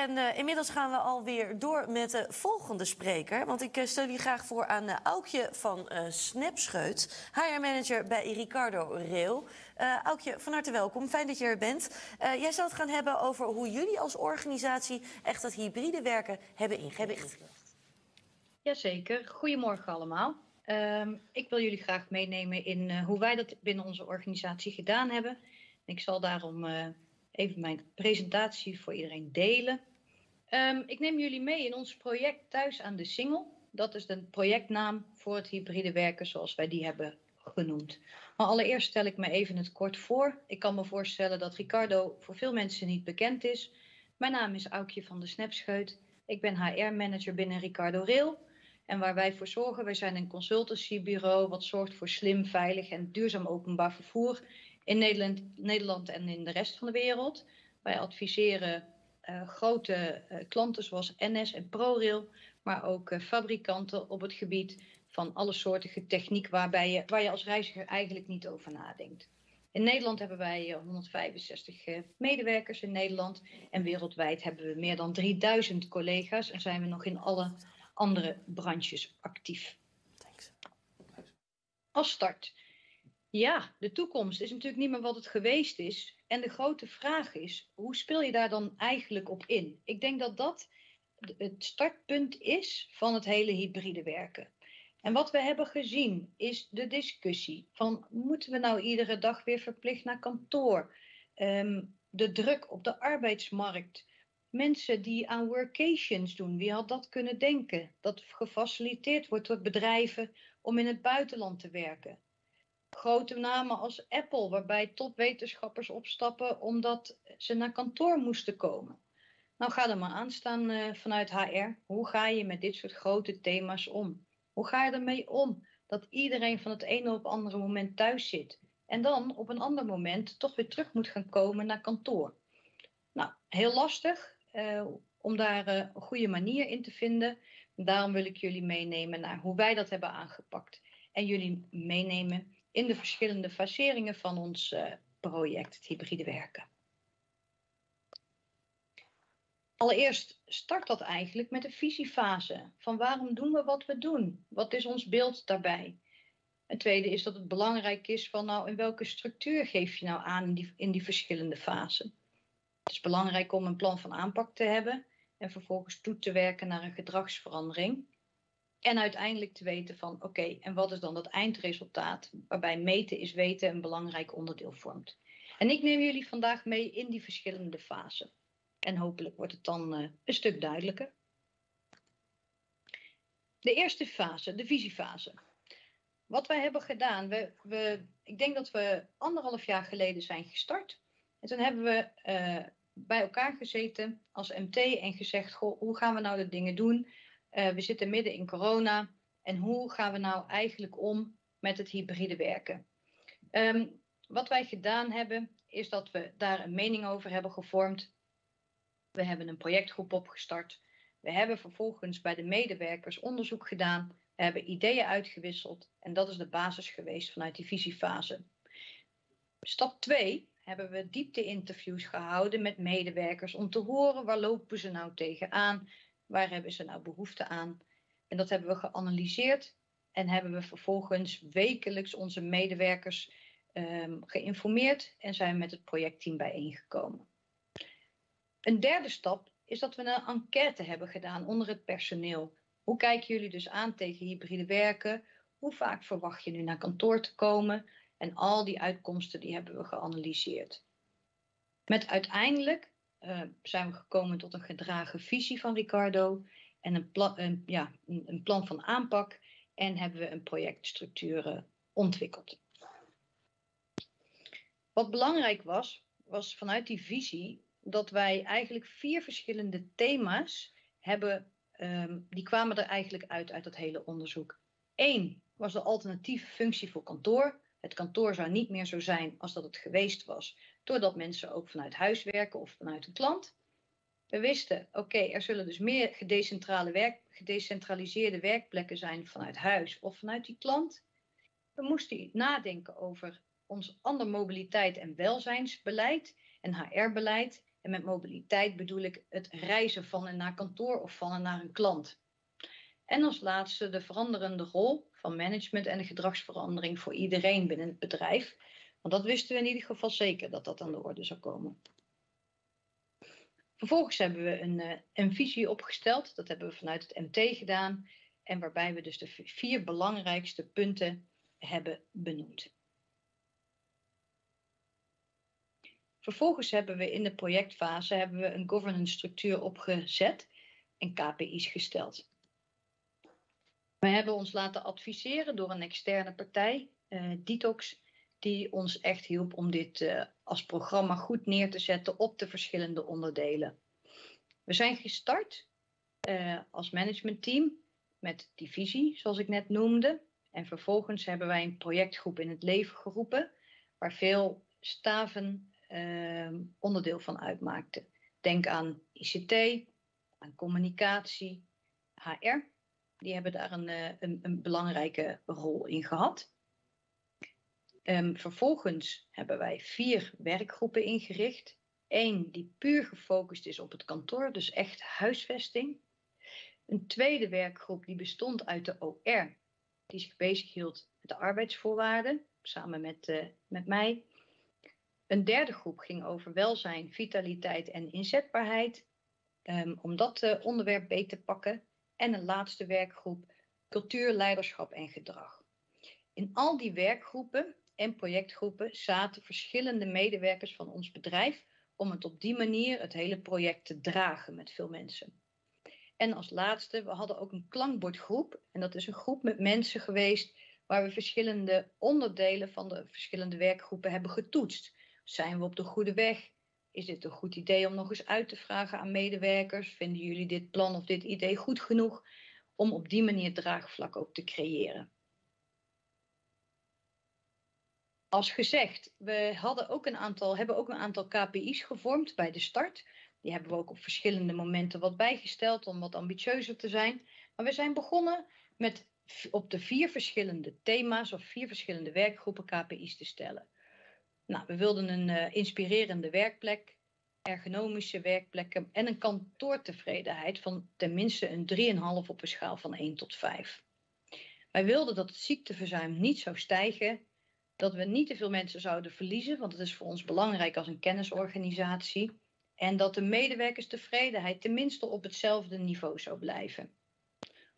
En uh, inmiddels gaan we alweer door met de volgende spreker. Want ik uh, stel jullie graag voor aan uh, Aukje van Snapscheut, HR-manager bij Ricardo Rail. Aukje, van harte welkom. Fijn dat je er bent. jij zal het gaan hebben over hoe jullie als organisatie echt dat hybride werken hebben ingericht. Jazeker. Goedemorgen allemaal. Um, ik wil jullie graag meenemen in hoe wij dat binnen onze organisatie gedaan hebben. Ik zal daarom even mijn presentatie voor iedereen delen. Um, ik neem jullie mee in ons project Thuis aan de Singel. Dat is de projectnaam voor het hybride werken zoals wij die hebben genoemd. Maar allereerst stel ik me even het kort voor. Ik kan me voorstellen dat Ricardo voor veel mensen niet bekend is. Mijn naam is Aukje van de Snapscheut. Ik ben HR-manager binnen Ricardo Rail. En waar wij voor zorgen, wij zijn een consultancybureau wat zorgt voor slim, veilig en duurzaam openbaar vervoer in Nederland, Nederland en in de rest van de wereld. Wij adviseren uh, grote uh, klanten zoals NS en ProRail, maar ook uh, fabrikanten op het gebied van alle soorten techniek waarbij je, waar je als reiziger eigenlijk niet over nadenkt. In Nederland hebben wij 165 medewerkers in Nederland en wereldwijd hebben we meer dan 3000 collega's en zijn we nog in alle andere branches actief. Thanks. Als start. Ja, de toekomst is natuurlijk niet meer wat het geweest is. En de grote vraag is, hoe speel je daar dan eigenlijk op in? Ik denk dat dat het startpunt is van het hele hybride werken. En wat we hebben gezien is de discussie van moeten we nou iedere dag weer verplicht naar kantoor? Um, de druk op de arbeidsmarkt. Mensen die aan workations doen, wie had dat kunnen denken? Dat gefaciliteerd wordt door bedrijven om in het buitenland te werken grote namen als Apple, waarbij topwetenschappers opstappen omdat ze naar kantoor moesten komen. Nou, ga er maar aan staan uh, vanuit HR. Hoe ga je met dit soort grote thema's om? Hoe ga je ermee om dat iedereen van het ene op het andere moment thuis zit en dan op een ander moment toch weer terug moet gaan komen naar kantoor? Nou, heel lastig uh, om daar uh, een goede manier in te vinden. Daarom wil ik jullie meenemen naar hoe wij dat hebben aangepakt en jullie meenemen in de verschillende faseringen van ons uh, project, het hybride werken. Allereerst start dat eigenlijk met de visiefase. Van waarom doen we wat we doen? Wat is ons beeld daarbij? Het tweede is dat het belangrijk is van nou in welke structuur geef je nou aan in die, in die verschillende fasen. Het is belangrijk om een plan van aanpak te hebben en vervolgens toe te werken naar een gedragsverandering. En uiteindelijk te weten van oké, en wat is dan dat eindresultaat waarbij meten is weten een belangrijk onderdeel vormt. En ik neem jullie vandaag mee in die verschillende fasen. En hopelijk wordt het dan uh, een stuk duidelijker. De eerste fase, de visiefase. Wat wij hebben gedaan, we, we, ik denk dat we anderhalf jaar geleden zijn gestart. En toen hebben we uh, bij elkaar gezeten als MT en gezegd, goh, hoe gaan we nou de dingen doen? Uh, we zitten midden in corona. En hoe gaan we nou eigenlijk om met het hybride werken? Um, wat wij gedaan hebben, is dat we daar een mening over hebben gevormd. We hebben een projectgroep opgestart. We hebben vervolgens bij de medewerkers onderzoek gedaan. We hebben ideeën uitgewisseld. En dat is de basis geweest vanuit die visiefase. Stap 2 hebben we diepte-interviews gehouden met medewerkers om te horen waar lopen ze nou tegenaan, Waar hebben ze nou behoefte aan? En dat hebben we geanalyseerd en hebben we vervolgens wekelijks onze medewerkers um, geïnformeerd en zijn met het projectteam bijeengekomen. Een derde stap is dat we een enquête hebben gedaan onder het personeel. Hoe kijken jullie dus aan tegen hybride werken? Hoe vaak verwacht je nu naar kantoor te komen? En al die uitkomsten die hebben we geanalyseerd. Met uiteindelijk uh, zijn we gekomen tot een gedragen visie van Ricardo en een, ja, een, plan van aanpak en hebben we een projectstructuur ontwikkeld. Wat belangrijk was, was vanuit die visie dat wij eigenlijk vier verschillende thema's hebben, um, die kwamen er eigenlijk uit uit dat hele onderzoek. Eén was de alternatieve functie voor kantoor. Het kantoor zou niet meer zo zijn als dat het geweest was, doordat mensen ook vanuit huis werken of vanuit een klant. We wisten, oké, er zullen dus meer werk, gedecentraliseerde werkplekken zijn vanuit huis of vanuit die klant. We moesten nadenken over ons ander mobiliteit en welzijnsbeleid en HR-beleid En met mobiliteit bedoel ik het reizen van en naar kantoor of van en naar een klant. En als laatste de veranderende rol van management en de gedragsverandering voor iedereen binnen het bedrijf. Want dat wisten we in ieder geval zeker dat dat aan de orde zou komen. Vervolgens hebben we een, eh, een visie opgesteld. Dat hebben we vanuit het MT gedaan. En waarbij we dus de vier belangrijkste punten hebben benoemd. Vervolgens hebben we in de projectfase hebben we een governance structuur opgezet en KPI's gesteld. We hebben ons laten adviseren door een externe partij, uh, Detox, die ons echt hielp om dit uh, als programma goed neer te zetten op de verschillende onderdelen. We zijn gestart uh, als managementteam met die visie, zoals ik net noemde. En vervolgens hebben wij een projectgroep in het leven geroepen, waar veel staven uh, onderdeel van uitmaakten. Denk aan ICT, aan communicatie, HR. Die hebben daar een, uh, een, een belangrijke rol in gehad. Um, vervolgens hebben wij vier werkgroepen ingericht. Eén die puur gefocust is op het kantoor, dus echt huisvesting. Een tweede werkgroep die bestond uit de OR, die zich bezighield met de arbeidsvoorwaarden, samen met, uh, met mij. Een derde groep ging over welzijn, vitaliteit en inzetbaarheid, um, om dat uh, onderwerp beter te pakken. En een laatste werkgroep, cultuur, leiderschap en gedrag. In al die werkgroepen en projectgroepen zaten verschillende medewerkers van ons bedrijf om het op die manier het hele project te dragen met veel mensen. En als laatste, we hadden ook een klankbordgroep. En dat is een groep met mensen geweest waar we verschillende onderdelen van de verschillende werkgroepen hebben getoetst. Zijn we op de goede weg? Is dit een goed idee om nog eens uit te vragen aan medewerkers? Vinden jullie dit plan of dit idee goed genoeg? Om op die manier draagvlak ook te creëren. Als gezegd, we hadden ook een aantal, hebben ook een aantal KPI's gevormd bij de start. Die hebben we ook op verschillende momenten wat bijgesteld om wat ambitieuzer te zijn. Maar we zijn begonnen met op de vier verschillende thema's of vier verschillende werkgroepen KPI's te stellen. Nou, we wilden een uh, inspirerende werkplek, ergonomische werkplekken en een kantoortevredenheid van tenminste een 3,5 op een schaal van 1 tot 5. Wij wilden dat het ziekteverzuim niet zou stijgen, dat we niet te veel mensen zouden verliezen, want het is voor ons belangrijk als een kennisorganisatie. En dat de medewerkerstevredenheid tenminste op hetzelfde niveau zou blijven.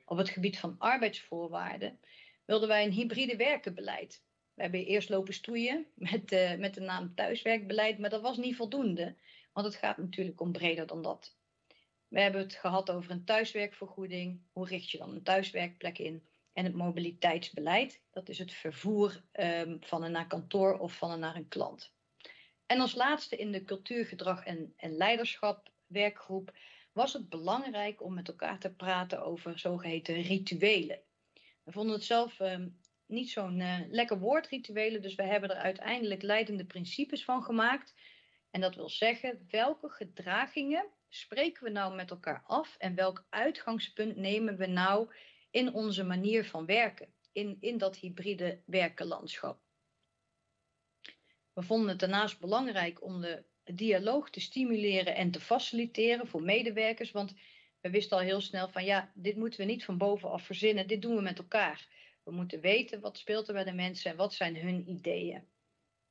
Op het gebied van arbeidsvoorwaarden wilden wij een hybride werkenbeleid. We hebben eerst lopen stoeien met, uh, met de naam thuiswerkbeleid, maar dat was niet voldoende. Want het gaat natuurlijk om breder dan dat. We hebben het gehad over een thuiswerkvergoeding. Hoe richt je dan een thuiswerkplek in? En het mobiliteitsbeleid, dat is het vervoer um, van en naar kantoor of van en naar een klant. En als laatste in de cultuurgedrag en, en leiderschap werkgroep was het belangrijk om met elkaar te praten over zogeheten rituelen. We vonden het zelf um, niet zo'n uh, lekker woord, rituelen, dus we hebben er uiteindelijk leidende principes van gemaakt. En dat wil zeggen, welke gedragingen spreken we nou met elkaar af en welk uitgangspunt nemen we nou in onze manier van werken, in, in dat hybride werkenlandschap. We vonden het daarnaast belangrijk om de dialoog te stimuleren en te faciliteren voor medewerkers, want we wisten al heel snel van ja, dit moeten we niet van bovenaf verzinnen, dit doen we met elkaar. We moeten weten wat speelt er bij de mensen en wat zijn hun ideeën.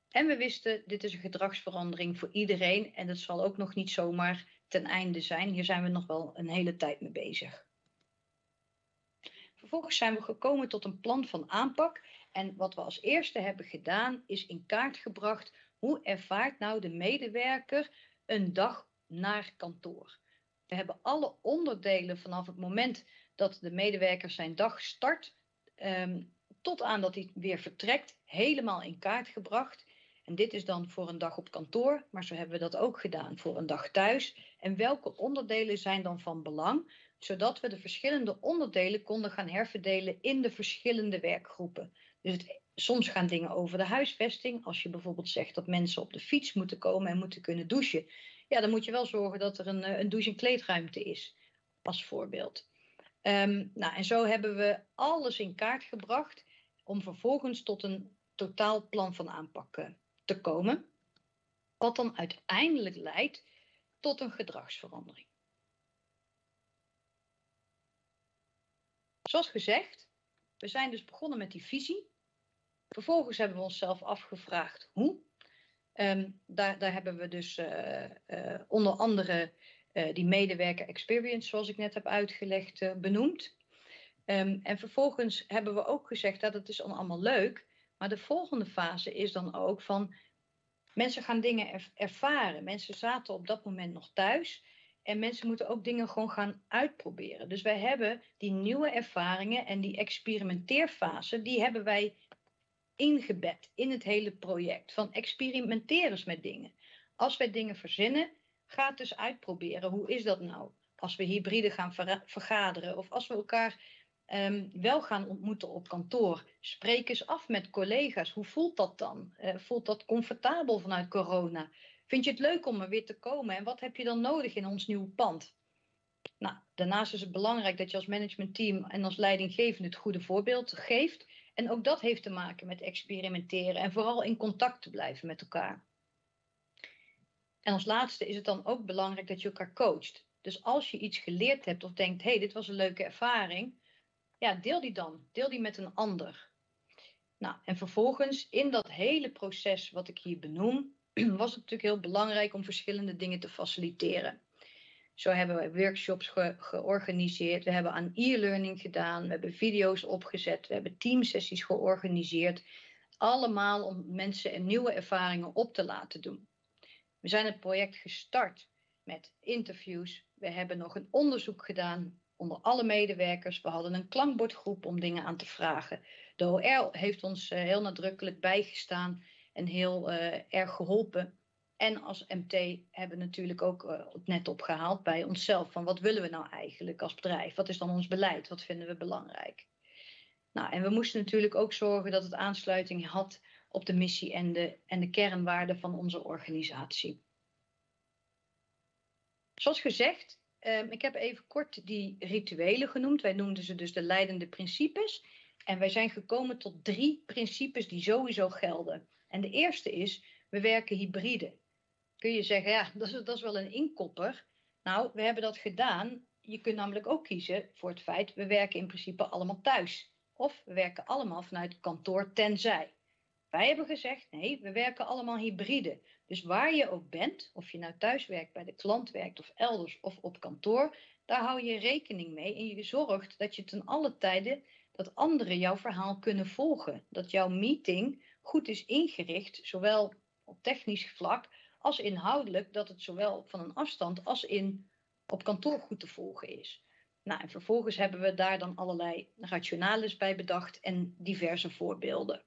En we wisten, dit is een gedragsverandering voor iedereen en dat zal ook nog niet zomaar ten einde zijn. Hier zijn we nog wel een hele tijd mee bezig. Vervolgens zijn we gekomen tot een plan van aanpak en wat we als eerste hebben gedaan, is in kaart gebracht hoe ervaart nou de medewerker een dag naar kantoor. We hebben alle onderdelen vanaf het moment dat de medewerker zijn dag start, um, tot aan dat hij weer vertrekt, helemaal in kaart gebracht. En dit is dan voor een dag op kantoor, maar zo hebben we dat ook gedaan voor een dag thuis. En welke onderdelen zijn dan van belang, zodat we de verschillende onderdelen konden gaan herverdelen in de verschillende werkgroepen. Dus het, soms gaan dingen over de huisvesting. Als je bijvoorbeeld zegt dat mensen op de fiets moeten komen en moeten kunnen douchen. Ja, dan moet je wel zorgen dat er een, eh, een douche- en kleedruimte is, als voorbeeld. Um, nou, en zo hebben we alles in kaart gebracht om vervolgens tot een totaalplan van aanpak te komen. Wat dan uiteindelijk leidt tot een gedragsverandering. Zoals gezegd, we zijn dus begonnen met die visie. Vervolgens hebben we onszelf afgevraagd hoe. Um, daar, daar, hebben we dus uh, uh, onder andere uh, die medewerker experience, zoals ik net heb uitgelegd, benoemd. Um, en vervolgens hebben we ook gezegd dat het is allemaal leuk, maar de volgende fase is dan ook van mensen gaan dingen er, ervaren. Mensen zaten op dat moment nog thuis en mensen moeten ook dingen gewoon gaan uitproberen. Dus wij hebben die nieuwe ervaringen en die experimenteerfase, die hebben wij ingebed in het hele project. Van experimenteer eens met dingen. Als wij dingen verzinnen, ga het dus uitproberen. Hoe is dat nou? Als we hybride gaan vergaderen of als we elkaar um, wel gaan ontmoeten op kantoor. Spreek eens af met collega's. Hoe voelt dat dan? Uh, voelt dat comfortabel vanuit corona? Vind je het leuk om er weer te komen? En wat heb je dan nodig in ons nieuwe pand? Nou, daarnaast is het belangrijk dat je als managementteam en als leidinggevende het goede voorbeeld geeft. En ook dat heeft te maken met experimenteren en vooral in contact te blijven met elkaar. En als laatste is het dan ook belangrijk dat je elkaar coacht. Dus als je iets geleerd hebt of denkt, hey, dit was een leuke ervaring, ja, deel die dan. Deel die met een ander. Nou, en vervolgens in dat hele proces wat ik hier benoem, was het natuurlijk heel belangrijk om verschillende dingen te faciliteren. Zo hebben we workshops georganiseerd, we hebben aan e-learning gedaan, we hebben video's opgezet, we hebben teamsessies georganiseerd. Allemaal om mensen nieuwe ervaringen op te laten doen. We zijn het project gestart met interviews. We hebben nog een onderzoek gedaan onder alle medewerkers. We hadden een klankbordgroep om dingen aan te vragen. De OR heeft ons eh, heel nadrukkelijk bijgestaan en heel uh, erg geholpen. En als MT hebben we natuurlijk ook uh, net opgehaald bij onszelf. Van wat willen we nou eigenlijk als bedrijf? Wat is dan ons beleid? Wat vinden we belangrijk? Nou, en we moesten natuurlijk ook zorgen dat het aansluiting had op de missie en de, en de kernwaarden van onze organisatie. Zoals gezegd Um, ik heb even kort die rituelen genoemd. Wij noemden ze dus de leidende principes. En wij zijn gekomen tot drie principes die sowieso gelden. En de eerste is, we werken hybride. Kun je zeggen, ja, dat is, dat is wel een inkopper. Nou, we hebben dat gedaan. Je kunt namelijk ook kiezen voor het feit, we werken in principe allemaal thuis. Of we werken allemaal vanuit kantoor tenzij. Wij hebben gezegd, nee, we werken allemaal hybride. Dus waar je ook bent, of je nou thuis werkt, bij de klant werkt of elders of op kantoor, daar hou je rekening mee en je zorgt dat je ten alle tijden dat anderen jouw verhaal kunnen volgen. Dat jouw meeting goed is ingericht, zowel op technisch vlak als inhoudelijk, dat het zowel van een afstand als in, op kantoor goed te volgen is. Nou, en vervolgens hebben we daar dan allerlei rationales bij bedacht en diverse voorbeelden.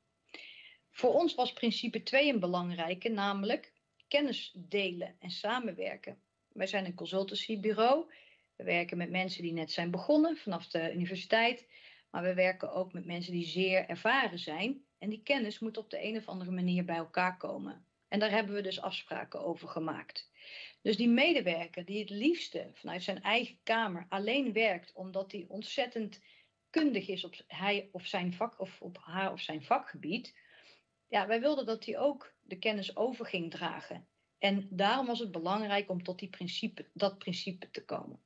Voor ons was principe 2 een belangrijke, namelijk kennis delen en samenwerken. Wij zijn een consultancybureau. We werken met mensen die net zijn begonnen vanaf de universiteit. Maar we werken ook met mensen die zeer ervaren zijn. En die kennis moet op de een of andere manier bij elkaar komen. En daar hebben we dus afspraken over gemaakt. Dus die medewerker die het liefste vanuit zijn eigen kamer alleen werkt omdat hij ontzettend kundig is op hij of zijn vak of op haar of zijn vakgebied, ja, wij wilden dat hij ook de kennis over ging dragen. En daarom was het belangrijk om tot die principe, dat principe te komen.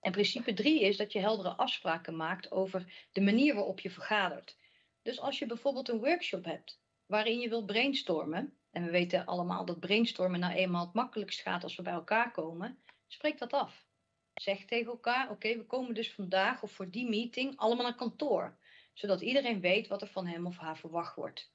En principe drie is dat je heldere afspraken maakt over de manier waarop je vergadert. Dus als je bijvoorbeeld een workshop hebt waarin je wilt brainstormen, en we weten allemaal dat brainstormen nou eenmaal het makkelijkst gaat als we bij elkaar komen, spreek dat af. Zeg tegen elkaar: Oké, we komen dus vandaag of voor die meeting allemaal naar kantoor, zodat iedereen weet wat er van hem of haar verwacht wordt.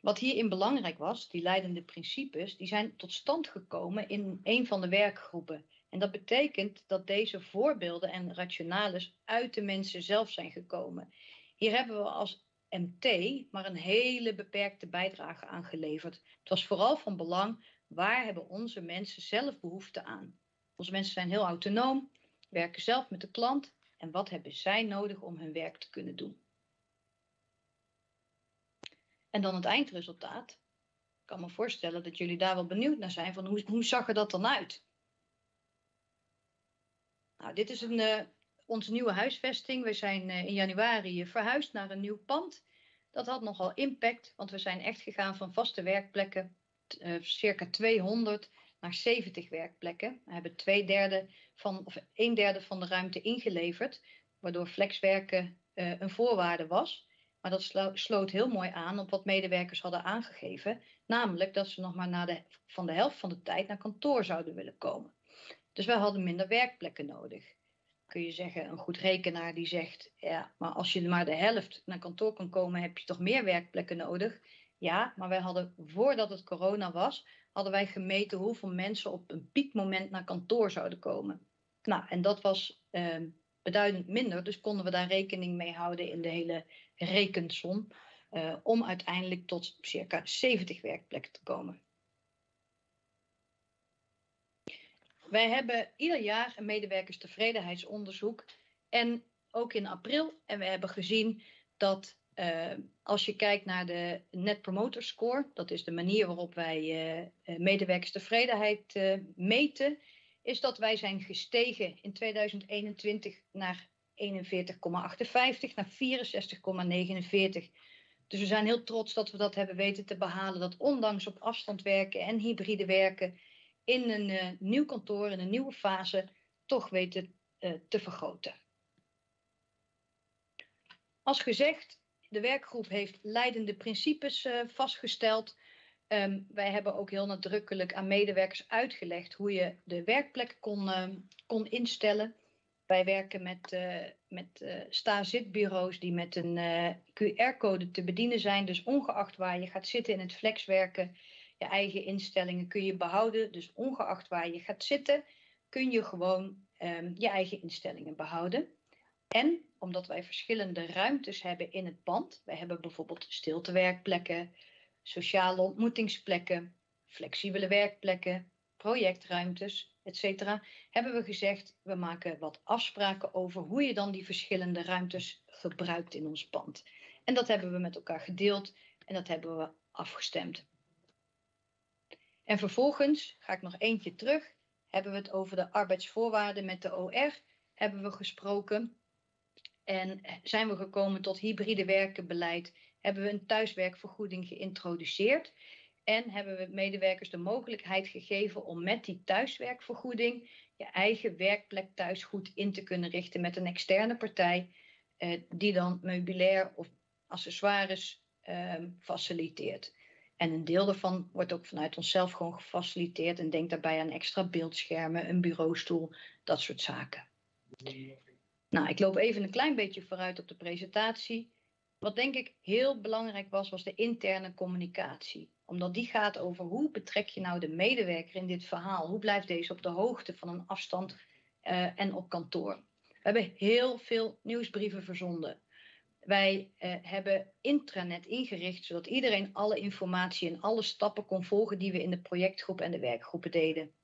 Wat hierin belangrijk was, die leidende principes, die zijn tot stand gekomen in een van de werkgroepen. En dat betekent dat deze voorbeelden en rationales uit de mensen zelf zijn gekomen. Hier hebben we als MT maar een hele beperkte bijdrage aan geleverd. Het was vooral van belang, waar hebben onze mensen zelf behoefte aan? Onze mensen zijn heel autonoom, werken zelf met de klant en wat hebben zij nodig om hun werk te kunnen doen? En dan het eindresultaat. Ik kan me voorstellen dat jullie daar wel benieuwd naar zijn van hoe, hoe zag er dat dan uit? Nou, dit is een, uh, onze nieuwe huisvesting. We zijn uh, in januari verhuisd naar een nieuw pand. Dat had nogal impact, want we zijn echt gegaan van vaste werkplekken uh, circa 200 naar 70 werkplekken. We hebben twee derde van, of een derde van de ruimte ingeleverd, waardoor flexwerken een voorwaarde was. Maar dat sloot heel mooi aan op wat medewerkers hadden aangegeven, namelijk dat ze nog maar na de, van de helft van de tijd naar kantoor zouden willen komen. Dus wij hadden minder werkplekken nodig. Kun je zeggen, een goed rekenaar die zegt, ja, maar als je maar de helft naar kantoor kan komen, heb je toch meer werkplekken nodig? Ja, maar wij hadden, voordat het corona was, hadden wij gemeten hoeveel mensen op een piekmoment naar kantoor zouden komen. Nou, en dat was eh, beduidend minder, dus konden we daar rekening mee houden in de hele rekensom, uh, om uiteindelijk tot circa 70 werkplekken te komen. Wij hebben ieder jaar een medewerkerstevredenheidsonderzoek en ook in april. En we hebben gezien dat uh, als je kijkt naar de Net Promoter Score, dat is de manier waarop wij uh, medewerkerstevredenheid meten, is dat wij zijn gestegen in 2021 naar 41,58 naar 64,49. Dus we zijn heel trots dat we dat hebben weten te behalen. Dat ondanks op afstand werken en hybride werken in een uh, nieuw kantoor, in een nieuwe fase, toch weten uh, te vergroten. Als gezegd, de werkgroep heeft leidende principes uh, vastgesteld. Um, wij hebben ook heel nadrukkelijk aan medewerkers uitgelegd hoe je de werkplek kon, kon instellen. Wij werken met, met sta-zitbureaus die met een QR-code te bedienen zijn. Dus ongeacht waar je gaat zitten in het flexwerken, je eigen instellingen kun je behouden. Dus ongeacht waar je gaat zitten, kun je gewoon um, je eigen instellingen behouden. En omdat wij verschillende ruimtes hebben in het pand, wij hebben bijvoorbeeld stiltewerkplekken, sociale ontmoetingsplekken, flexibele werkplekken, projectruimtes, etc., hebben we gezegd, we maken wat afspraken over hoe je dan die verschillende ruimtes gebruikt in ons pand. En dat hebben we met elkaar gedeeld en dat hebben we afgestemd. En vervolgens ga ik nog eentje terug. Hebben we het over de arbeidsvoorwaarden met de OR, hebben we gesproken. En zijn we gekomen tot hybride werkenbeleid, hebben we een thuiswerkvergoeding geïntroduceerd. En hebben we medewerkers de mogelijkheid gegeven om met die thuiswerkvergoeding je eigen werkplek thuis goed in te kunnen richten met een externe partij, eh, die dan meubilair of accessoires eh, faciliteert. En een deel daarvan wordt ook vanuit onszelf gewoon gefaciliteerd en denk daarbij aan extra beeldschermen, een bureaustoel, dat soort zaken. Nou, ik loop even een klein beetje vooruit op de presentatie. Wat denk ik heel belangrijk was, was de interne communicatie omdat die gaat over hoe betrek je nou de medewerker in dit verhaal? Hoe blijft deze op de hoogte van een afstand uh, en op kantoor? We hebben heel veel nieuwsbrieven verzonden. Wij uh, hebben intranet ingericht, zodat iedereen alle informatie en alle stappen kon volgen die we in de projectgroep en de werkgroepen deden.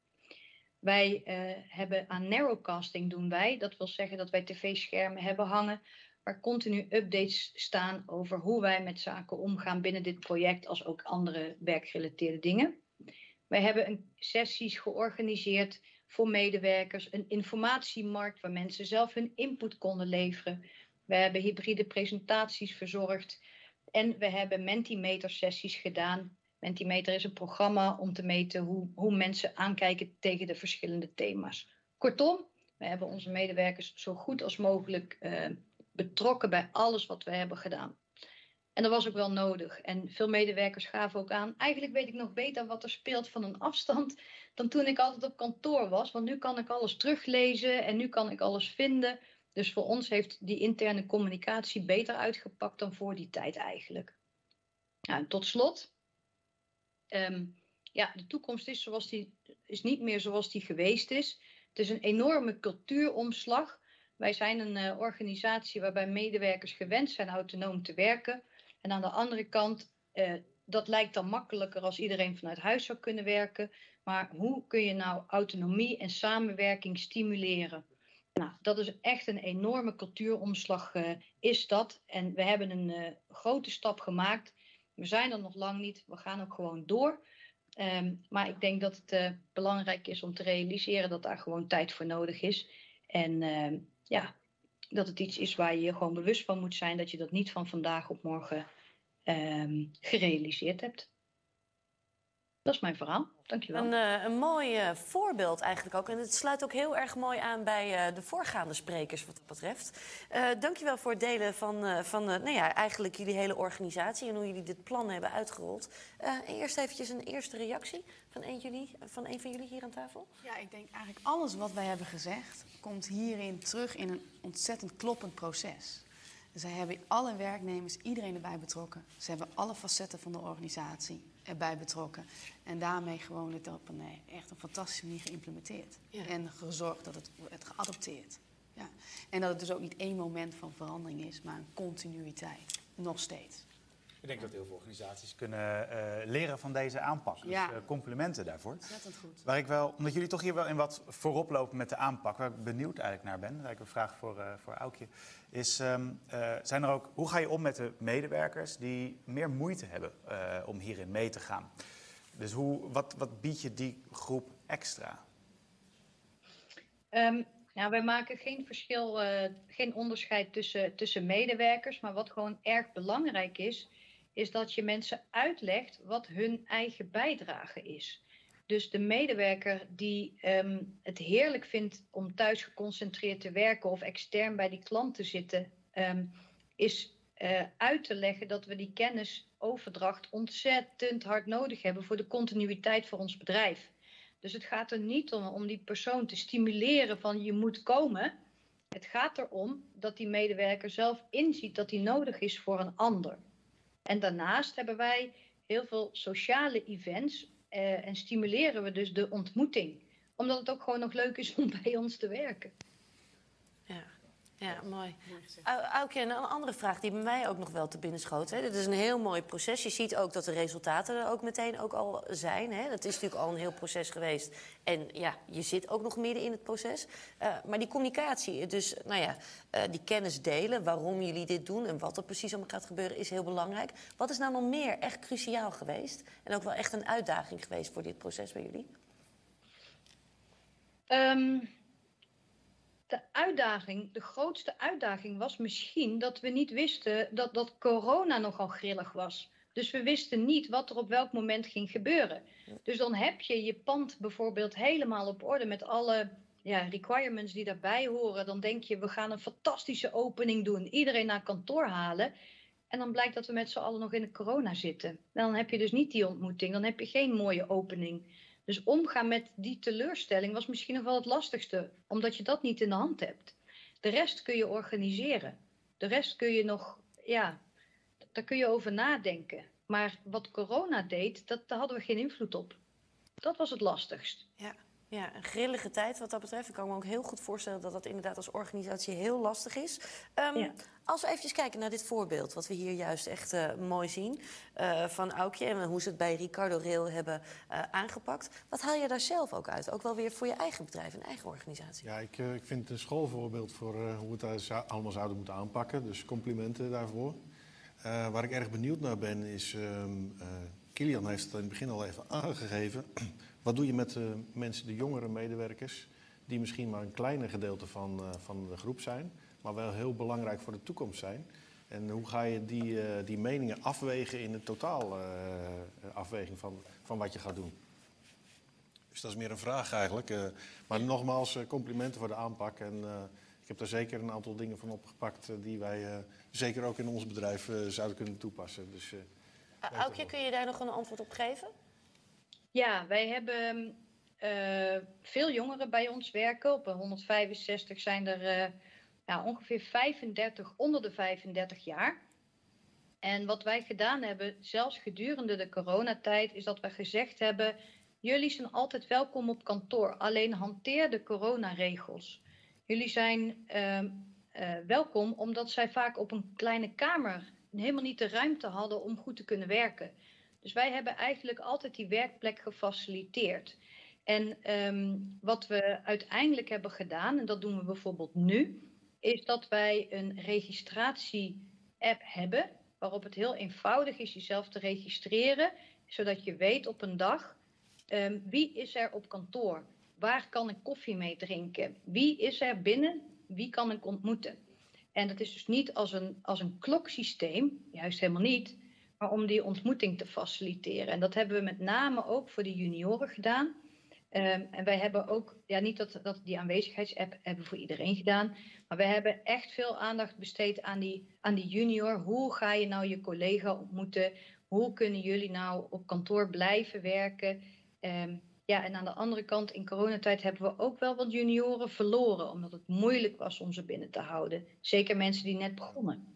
Wij uh, hebben aan narrowcasting doen wij. Dat wil zeggen dat wij tv-schermen hebben hangen waar continu updates staan over hoe wij met zaken omgaan binnen dit project, als ook andere werkgerelateerde dingen. Wij hebben een sessies georganiseerd voor medewerkers, een informatiemarkt waar mensen zelf hun input konden leveren. We hebben hybride presentaties verzorgd en we hebben Mentimeter sessies gedaan. Mentimeter is een programma om te meten hoe, hoe mensen aankijken tegen de verschillende thema's. Kortom, we hebben onze medewerkers zo goed als mogelijk uh, betrokken bij alles wat we hebben gedaan. En dat was ook wel nodig. En veel medewerkers gaven ook aan. Eigenlijk weet ik nog beter wat er speelt van een afstand dan toen ik altijd op kantoor was. Want nu kan ik alles teruglezen en nu kan ik alles vinden. Dus voor ons heeft die interne communicatie beter uitgepakt dan voor die tijd eigenlijk. Nou, tot slot. Um, ja, de toekomst is, zoals die, is niet meer zoals die geweest is. Het is een enorme cultuuromslag wij zijn een uh, organisatie waarbij medewerkers gewend zijn autonoom te werken. En aan de andere kant, uh, dat lijkt dan makkelijker als iedereen vanuit huis zou kunnen werken. Maar hoe kun je nou autonomie en samenwerking stimuleren? Nou, dat is echt een enorme cultuuromslag, uh, is dat. En we hebben een grote stap gemaakt. We zijn er nog lang niet. We gaan ook gewoon door. Um, maar ik denk dat het belangrijk is om te realiseren dat daar gewoon tijd voor nodig is. En ehm, ja, dat het iets is waar je je gewoon bewust van moet zijn dat je dat niet van vandaag op morgen um, gerealiseerd hebt. Dat is mijn verhaal. Dankjewel. Een, uh, een mooi uh, voorbeeld eigenlijk ook. En het sluit ook heel erg mooi aan bij uh, de voorgaande sprekers wat dat betreft. dankjewel voor het delen van, van nou ja, eigenlijk jullie hele organisatie... en hoe jullie dit plan hebben uitgerold. eerst eventjes een eerste reactie van een, jullie, van een van jullie hier aan tafel. Ja, ik denk eigenlijk alles wat wij hebben gezegd... komt hierin terug in een ontzettend kloppend proces. Zij hebben alle werknemers, iedereen erbij betrokken. Ze hebben alle facetten van de organisatie erbij betrokken. En daarmee gewoon het op een eh, echt een fantastische manier geïmplementeerd. En gezorgd dat het wordt geadopteerd. Ja. En dat het dus ook niet één moment van verandering is, maar een continuïteit. Nog steeds. Ik denk dat heel veel organisaties kunnen uh, leren van deze aanpak. Dus uh, complimenten daarvoor. Ontzettend goed. Waar ik wel, omdat jullie toch hier wel in wat voorop lopen met de aanpak, waar ik benieuwd eigenlijk naar ben, daar ik een vraag voor, uh, voor Aukje, is um, zijn er ook, hoe ga je om met de medewerkers die meer moeite hebben om hierin mee te gaan? Dus hoe, wat, wat bied je die groep extra? Um, nou, wij maken geen verschil, geen onderscheid tussen, tussen medewerkers, maar wat gewoon erg belangrijk is, is dat je mensen uitlegt wat hun eigen bijdrage is. Dus de medewerker die um, het heerlijk vindt om thuis geconcentreerd te werken of extern bij die klant te zitten, um, is uh, uit te leggen dat we die kennisoverdracht ontzettend hard nodig hebben voor de continuïteit voor ons bedrijf. Dus het gaat er niet om om die persoon te stimuleren van je moet komen. Het gaat erom dat die medewerker zelf inziet dat die nodig is voor een ander. En daarnaast hebben wij heel veel sociale events uh, en stimuleren we dus de ontmoeting. Omdat het ook gewoon nog leuk is om bij ons te werken. Ja. Mooi. Aukje, een andere vraag die bij mij ook nog wel te binnen schoot. Hè. Dit is een heel mooi proces. Je ziet ook dat de resultaten er ook meteen ook al zijn. Hè. Dat is natuurlijk al een heel proces geweest. En ja, je zit ook nog midden in het proces. Uh, maar die communicatie, dus nou ja, uh, die kennis delen... waarom jullie dit doen en wat er precies om gaat gebeuren... is heel belangrijk. Wat is nou nog meer echt cruciaal geweest? En ook wel echt een uitdaging geweest voor dit proces bij jullie? Um de uitdaging, de grootste uitdaging was misschien dat we niet wisten dat, dat corona nogal grillig was. Dus we wisten niet wat er op welk moment ging gebeuren. Dus dan heb je je pand bijvoorbeeld helemaal op orde met alle ja, requirements die daarbij horen. Dan denk je, we gaan een fantastische opening doen, iedereen naar kantoor halen. En dan blijkt dat we met z'n allen nog in de corona zitten. Dan heb je dus niet die ontmoeting, dan heb je geen mooie opening. Dus omgaan met die teleurstelling was misschien nog wel het lastigste, omdat je dat niet in de hand hebt. De rest kun je organiseren. De rest kun je nog, ja, daar kun je over nadenken. Maar wat corona deed, dat, daar hadden we geen invloed op. Dat was het lastigst. Ja. Ja, een grillige tijd wat dat betreft. Ik kan me ook heel goed voorstellen dat dat inderdaad als organisatie heel lastig is. Um, ja. Als we even kijken naar dit voorbeeld, wat we hier juist echt uh, mooi zien uh, van Aukje en hoe ze het bij Ricardo Rail hebben uh, aangepakt. Wat haal je daar zelf ook uit? Ook wel weer voor je eigen bedrijf en eigen organisatie. Ja, ik, ik vind het een schoolvoorbeeld voor hoe we het allemaal zouden moeten aanpakken. Dus complimenten daarvoor. waar ik erg benieuwd naar ben is, um, Kilian heeft het in het begin al even aangegeven. Wat doe je met de mensen, de jongere medewerkers, die misschien maar een kleiner gedeelte van, uh, van de groep zijn, maar wel heel belangrijk voor de toekomst zijn? En hoe ga je die, uh, die meningen afwegen in de totaalafweging uh, van, van wat je gaat doen? Dus dat is meer een vraag eigenlijk. maar nogmaals, complimenten voor de aanpak. En ik heb daar zeker een aantal dingen van opgepakt die wij zeker ook in ons bedrijf zouden kunnen toepassen. Dus, Aukje, kun je daar nog een antwoord op geven? Ja, wij hebben uh, veel jongeren bij ons werken. Op 165 zijn er ja, ongeveer 35 onder de 35 jaar. En wat wij gedaan hebben, zelfs gedurende de coronatijd, is dat we gezegd hebben: jullie zijn altijd welkom op kantoor, alleen hanteer de coronaregels. Jullie zijn uh, welkom omdat zij vaak op een kleine kamer helemaal niet de ruimte hadden om goed te kunnen werken. Dus wij hebben eigenlijk altijd die werkplek gefaciliteerd. En um, wat we uiteindelijk hebben gedaan, en dat doen we bijvoorbeeld nu, is dat wij een registratie-app hebben, waarop het heel eenvoudig is jezelf te registreren, zodat je weet op een dag um, wie is er op kantoor, waar kan ik koffie mee drinken, wie is er binnen, wie kan ik ontmoeten. En dat is dus niet als een, als een kloksysteem, juist helemaal niet, maar om die ontmoeting te faciliteren. En dat hebben we met name ook voor de junioren gedaan. Um, en wij hebben ook, ja, niet dat, dat die aanwezigheidsapp hebben voor iedereen gedaan, maar wij hebben echt veel aandacht besteed aan die, aan die junior. Hoe ga je nou je collega ontmoeten? Hoe kunnen jullie nou op kantoor blijven werken? Um, ja, en aan de andere kant, in coronatijd hebben we ook wel wat junioren verloren, omdat het moeilijk was om ze binnen te houden. Zeker mensen die net begonnen.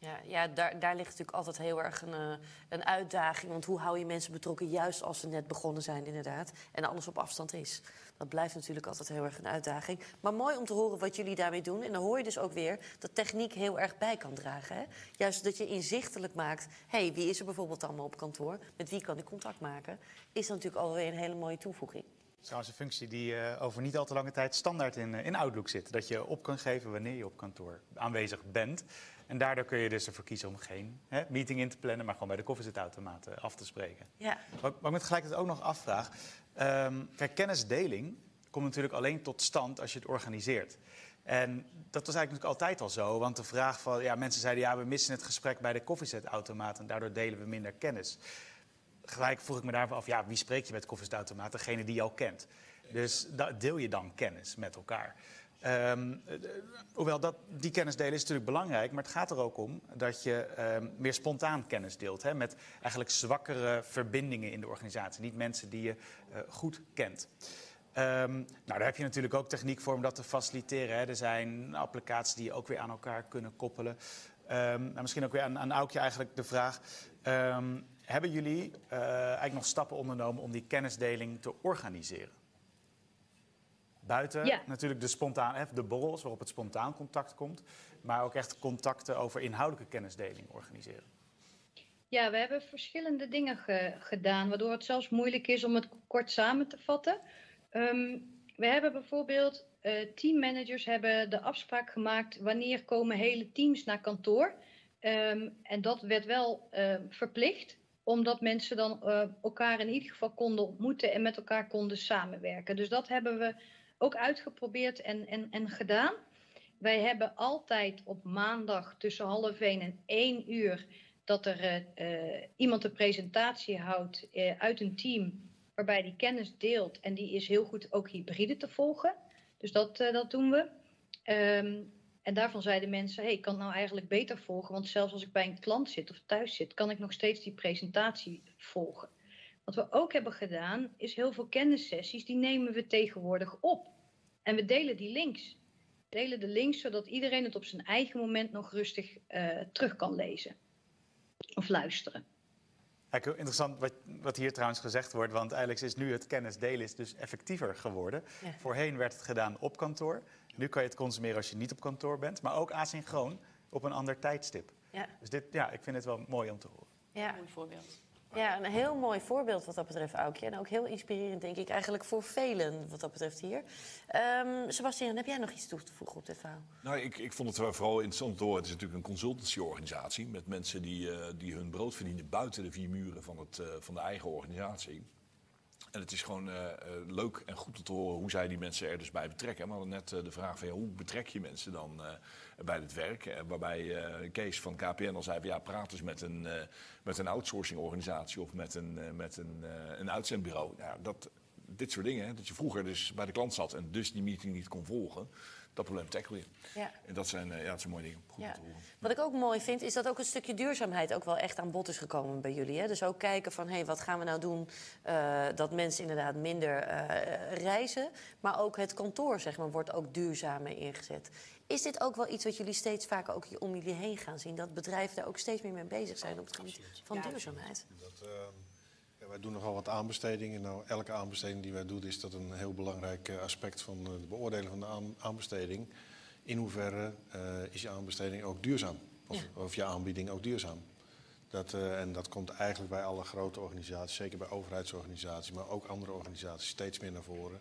Ja, ja daar, daar ligt natuurlijk altijd heel erg een, uh, een uitdaging. Want hoe hou je mensen betrokken, juist als ze net begonnen zijn, inderdaad. En alles op afstand is. Dat blijft natuurlijk altijd heel erg een uitdaging. Maar mooi om te horen wat jullie daarmee doen. En dan hoor je dus ook weer dat techniek heel erg bij kan dragen. Hè? Juist dat je inzichtelijk maakt... hé, hey, wie is er bijvoorbeeld allemaal op kantoor? Met wie kan ik contact maken? Is natuurlijk alweer een hele mooie toevoeging. Trouwens, een functie die uh, over niet al te lange tijd standaard in, uh, in Outlook zit. Dat je op kan geven wanneer je op kantoor aanwezig bent. En daardoor kun je dus ervoor kiezen om geen hè, meeting in te plannen, maar gewoon bij de koffiezitautomaat uh, af te spreken. Ja. Wat, wat ik me tegelijkertijd ook nog afvraag. Um, kijk, kennisdeling komt natuurlijk alleen tot stand als je het organiseert. En dat was eigenlijk altijd al zo. Want de vraag van, ja, mensen zeiden ja, we missen het gesprek bij de koffiezetautomaat en daardoor delen we minder kennis. Gelijk vroeg ik me daarvan af, ja, wie spreek je met koffiezetautomaat? Degene die je al kent. Dus deel je dan kennis met elkaar. Um, hoewel dat, die kennis delen is natuurlijk belangrijk, maar het gaat er ook om dat je um, meer spontaan kennis deelt. Hè, met eigenlijk zwakkere verbindingen in de organisatie. Niet mensen die je uh, goed kent. Um, nou, daar heb je natuurlijk ook techniek voor om dat te faciliteren. Hè. Er zijn applicaties die je ook weer aan elkaar kunnen koppelen. nou, misschien ook weer aan, aan Aukje eigenlijk de vraag. hebben jullie uh, eigenlijk nog stappen ondernomen om die kennisdeling te organiseren? Buiten ja. natuurlijk de, spontaan, de borrels waarop het spontaan contact komt. Maar ook echt contacten over inhoudelijke kennisdeling organiseren. Ja, we hebben verschillende dingen ge gedaan, waardoor het zelfs moeilijk is om het kort samen te vatten. Um, we hebben bijvoorbeeld, uh, teammanagers hebben de afspraak gemaakt wanneer komen hele teams naar kantoor. Um, en dat werd wel uh, verplicht, omdat mensen dan uh, elkaar in ieder geval konden ontmoeten en met elkaar konden samenwerken. Dus dat hebben we ook uitgeprobeerd en, en, en gedaan. Wij hebben altijd op maandag tussen half één en één uur dat er uh, iemand een presentatie houdt uh, uit een team waarbij die kennis deelt en die is heel goed ook hybride te volgen. Dus dat, dat doen we. Um, en daarvan zeiden mensen, hey, ik kan het nou eigenlijk beter volgen, want zelfs als ik bij een klant zit of thuis zit, kan ik nog steeds die presentatie volgen. Wat we ook hebben gedaan, is heel veel kennissessies, die nemen we tegenwoordig op. En we delen die links. Delen de links zodat iedereen het op zijn eigen moment nog rustig uh, terug kan lezen. Of luisteren. Kijk, interessant wat, wat, hier trouwens gezegd wordt, want eigenlijk is nu het kennis delen is dus effectiever geworden. Ja. Voorheen werd het gedaan op kantoor. Nu kan je het consumeren als je niet op kantoor bent, maar ook asynchroon op een ander tijdstip. Ja. Dus dit, ja, ik vind het wel mooi om te horen. Ja. Mooi voorbeeld. Ja, een heel mooi voorbeeld wat dat betreft, Aukje. En ook heel inspirerend, denk ik, eigenlijk voor velen wat dat betreft hier. Um, Sebastian, heb jij nog iets toe te voegen op dit verhaal? Nou, ik, ik vond het vooral interessant te horen. Het is natuurlijk een consultancyorganisatie met mensen die, uh, die hun brood verdienen buiten de vier muren van, het, uh, van de eigen organisatie. En het is gewoon uh, uh, leuk en goed om te horen hoe zij die mensen er dus bij betrekken. We hadden net uh, de vraag van ja, hoe betrek je mensen dan bij het werk? waarbij Kees van KPN al zei van ja, praat eens met een, met een outsourcing organisatie of met een, met een, een uitzendbureau. Ja, dat, dit soort dingen, dat je vroeger dus bij de klant zat en dus die meeting niet kon volgen. Dat probleem tackle je. Ja. En dat zijn, ja, dat zijn mooie dingen. Goed ja. te horen. Wat ik ook mooi vind, is dat ook een stukje duurzaamheid ook wel echt aan bod is gekomen bij jullie. Hè? Dus ook kijken van, hé, hey, wat gaan we nou doen uh, dat mensen inderdaad minder uh, reizen. Maar ook het kantoor, zeg maar, wordt ook duurzamer ingezet. Is dit ook wel iets wat jullie steeds vaker ook om jullie heen gaan zien? Dat bedrijven daar ook steeds meer mee bezig zijn op het gebied van ja, duurzaamheid? Dat, uh, ja, wij doen nogal wat aanbestedingen. Nou, elke aanbesteding die wij doen, is dat een heel belangrijk aspect van de beoordeling van de aan, aanbesteding in hoeverre uh, is je aanbesteding ook duurzaam? Of, ja. of je aanbieding ook duurzaam? Dat, uh, en dat komt eigenlijk bij alle grote organisaties, zeker bij overheidsorganisaties, maar ook andere organisaties, steeds meer naar voren.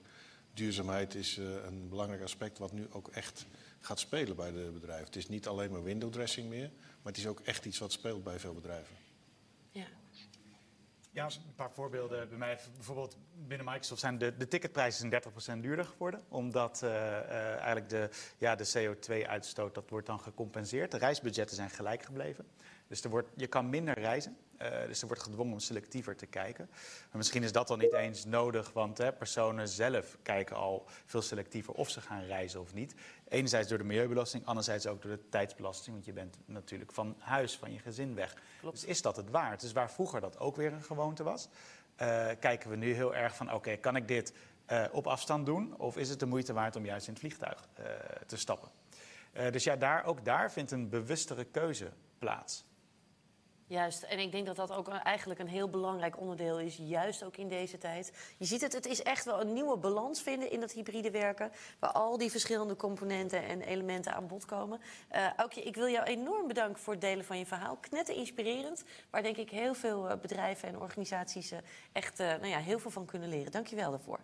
Duurzaamheid is uh, een belangrijk aspect wat nu ook echt gaat spelen bij de bedrijven. Het is niet alleen maar window dressing meer, maar het is ook echt iets wat speelt bij veel bedrijven. Ja. Een paar voorbeelden bij mij. Bijvoorbeeld binnen Microsoft zijn de, de ticketprijzen 30% duurder geworden. Omdat uh, uh, eigenlijk de, ja, de CO2-uitstoot, dat wordt dan gecompenseerd. De reisbudgetten zijn gelijk gebleven. Dus er wordt, je kan minder reizen. Uh, dus er wordt gedwongen om selectiever te kijken. Maar misschien is dat dan niet eens nodig, want hè, personen zelf kijken al veel selectiever of ze gaan reizen of niet. Enerzijds door de milieubelasting, anderzijds ook door de tijdsbelasting, want je bent natuurlijk van huis, van je gezin weg. Klopt. Dus is dat het waard? Dus waar vroeger dat ook weer een gewoonte was, uh, kijken we nu heel erg van: oké, kan ik dit uh, op afstand doen? Of is het de moeite waard om juist in het vliegtuig te stappen? dus ja, daar, ook daar vindt een bewustere keuze plaats. Juist, en ik denk dat dat ook eigenlijk een heel belangrijk onderdeel is, juist ook in deze tijd. Je ziet het, het is echt wel een nieuwe balans vinden in dat hybride werken, waar al die verschillende componenten en elementen aan bod komen. Uh, Aukje, ik wil jou enorm bedanken voor het delen van je verhaal. Knetten inspirerend, waar denk ik heel veel bedrijven en organisaties echt uh, nou ja, heel veel van kunnen leren. Dank je wel daarvoor.